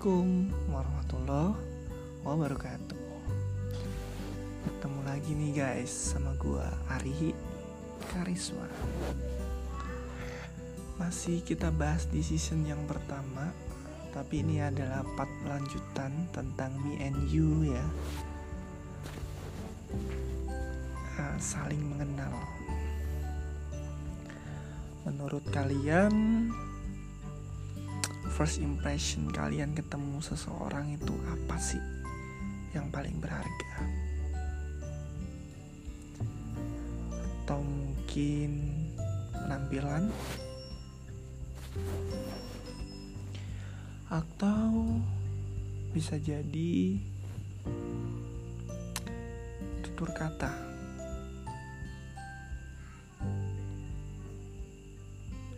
Assalamualaikum warahmatullahi wabarakatuh. Ketemu lagi nih guys sama gua Ari Karisma. Masih kita bahas di season yang pertama Tapi ini adalah part lanjutan tentang me and you ya. Uh, Saling mengenal. Menurut kalian first impression kalian ketemu seseorang itu apa sih yang paling berharga? Atau mungkin penampilan? Atau bisa jadi tutur kata?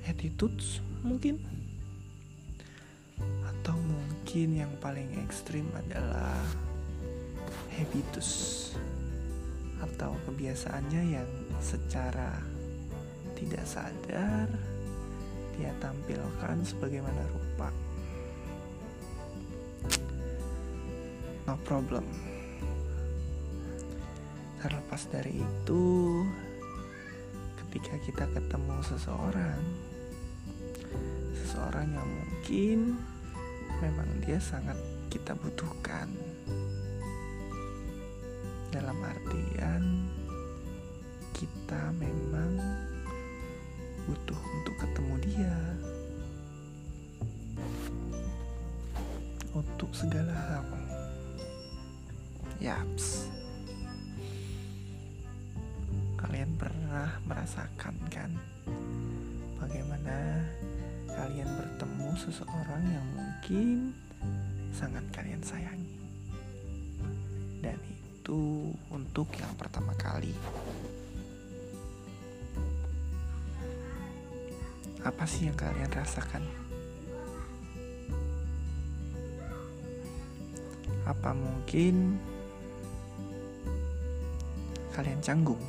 Attitudes mungkin? Mungkin yang paling ekstrim adalah habitus atau kebiasaannya yang secara tidak sadar dia tampilkan sebagaimana rupa. No problem. Terlepas dari itu, ketika kita ketemu seseorang, seseorang yang mungkin memang dia sangat kita butuhkan. Dalam artian kita memang butuh untuk ketemu dia. Untuk segala hal. Yaps. Kalian pernah merasakan kan bagaimana kalian bertemu seseorang yang mungkin sangat kalian sayangi. Dan itu untuk yang pertama kali. Apa sih yang kalian rasakan? Apa mungkin kalian canggung?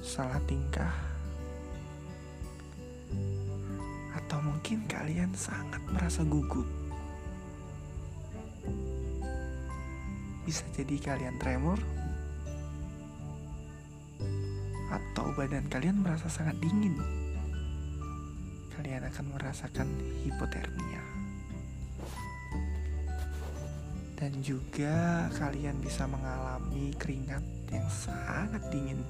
Salah tingkah? Mungkin kalian sangat merasa gugup. Bisa jadi kalian tremor, atau badan kalian merasa sangat dingin. Kalian akan merasakan hipotermia, dan juga kalian bisa mengalami keringat yang sangat dingin.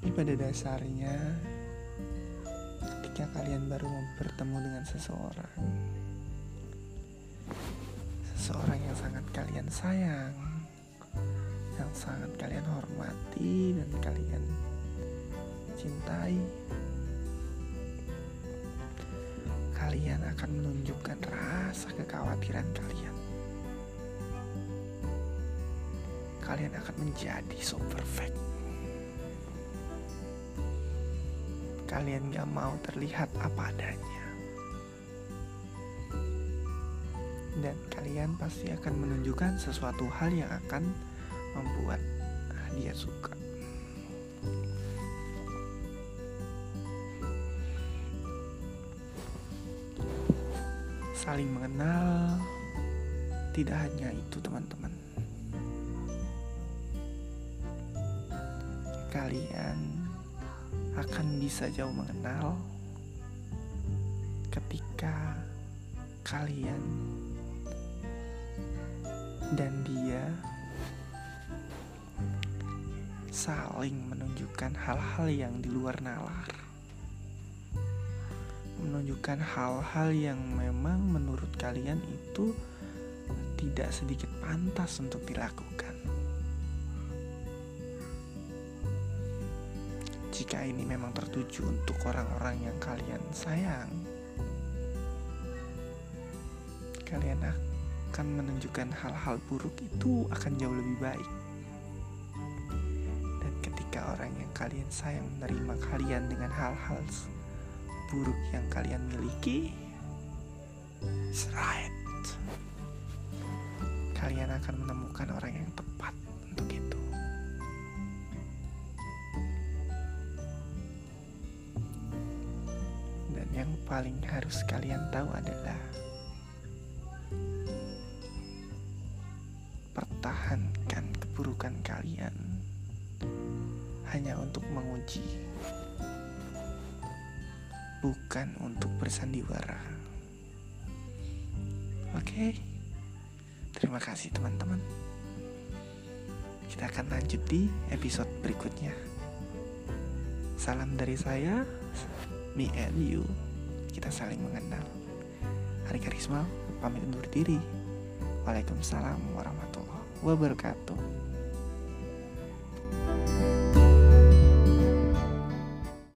Tapi pada dasarnya ketika kalian baru bertemu dengan seseorang seseorang yang sangat kalian sayang yang sangat kalian hormati dan kalian cintai kalian akan menunjukkan rasa kekhawatiran kalian. Kalian akan menjadi so perfect kalian gak mau terlihat apa adanya. Dan kalian pasti akan menunjukkan sesuatu hal yang akan membuat dia suka. Saling mengenal tidak hanya itu, teman-teman. Kalian akan bisa jauh mengenal ketika kalian dan dia saling menunjukkan hal-hal yang di luar nalar. Menunjukkan hal-hal yang memang menurut kalian itu tidak sedikit pantas untuk dilakukan. Jika ini memang tertuju untuk orang-orang yang kalian sayang, kalian akan menunjukkan hal-hal buruk itu akan jauh lebih baik. Dan ketika orang yang kalian sayang menerima kalian dengan hal-hal buruk yang kalian miliki, it's right. Kalian akan menemukan orang yang tepat paling harus kalian tahu adalah pertahankan keburukan kalian hanya untuk menguji, bukan untuk bersandiwara. Oke, terima kasih teman-teman. Kita akan lanjut di episode berikutnya. Salam dari saya, me and you. Kita saling mengenal. Hari Karisma pamit undur diri. Waalaikumsalam warahmatullahi wabarakatuh.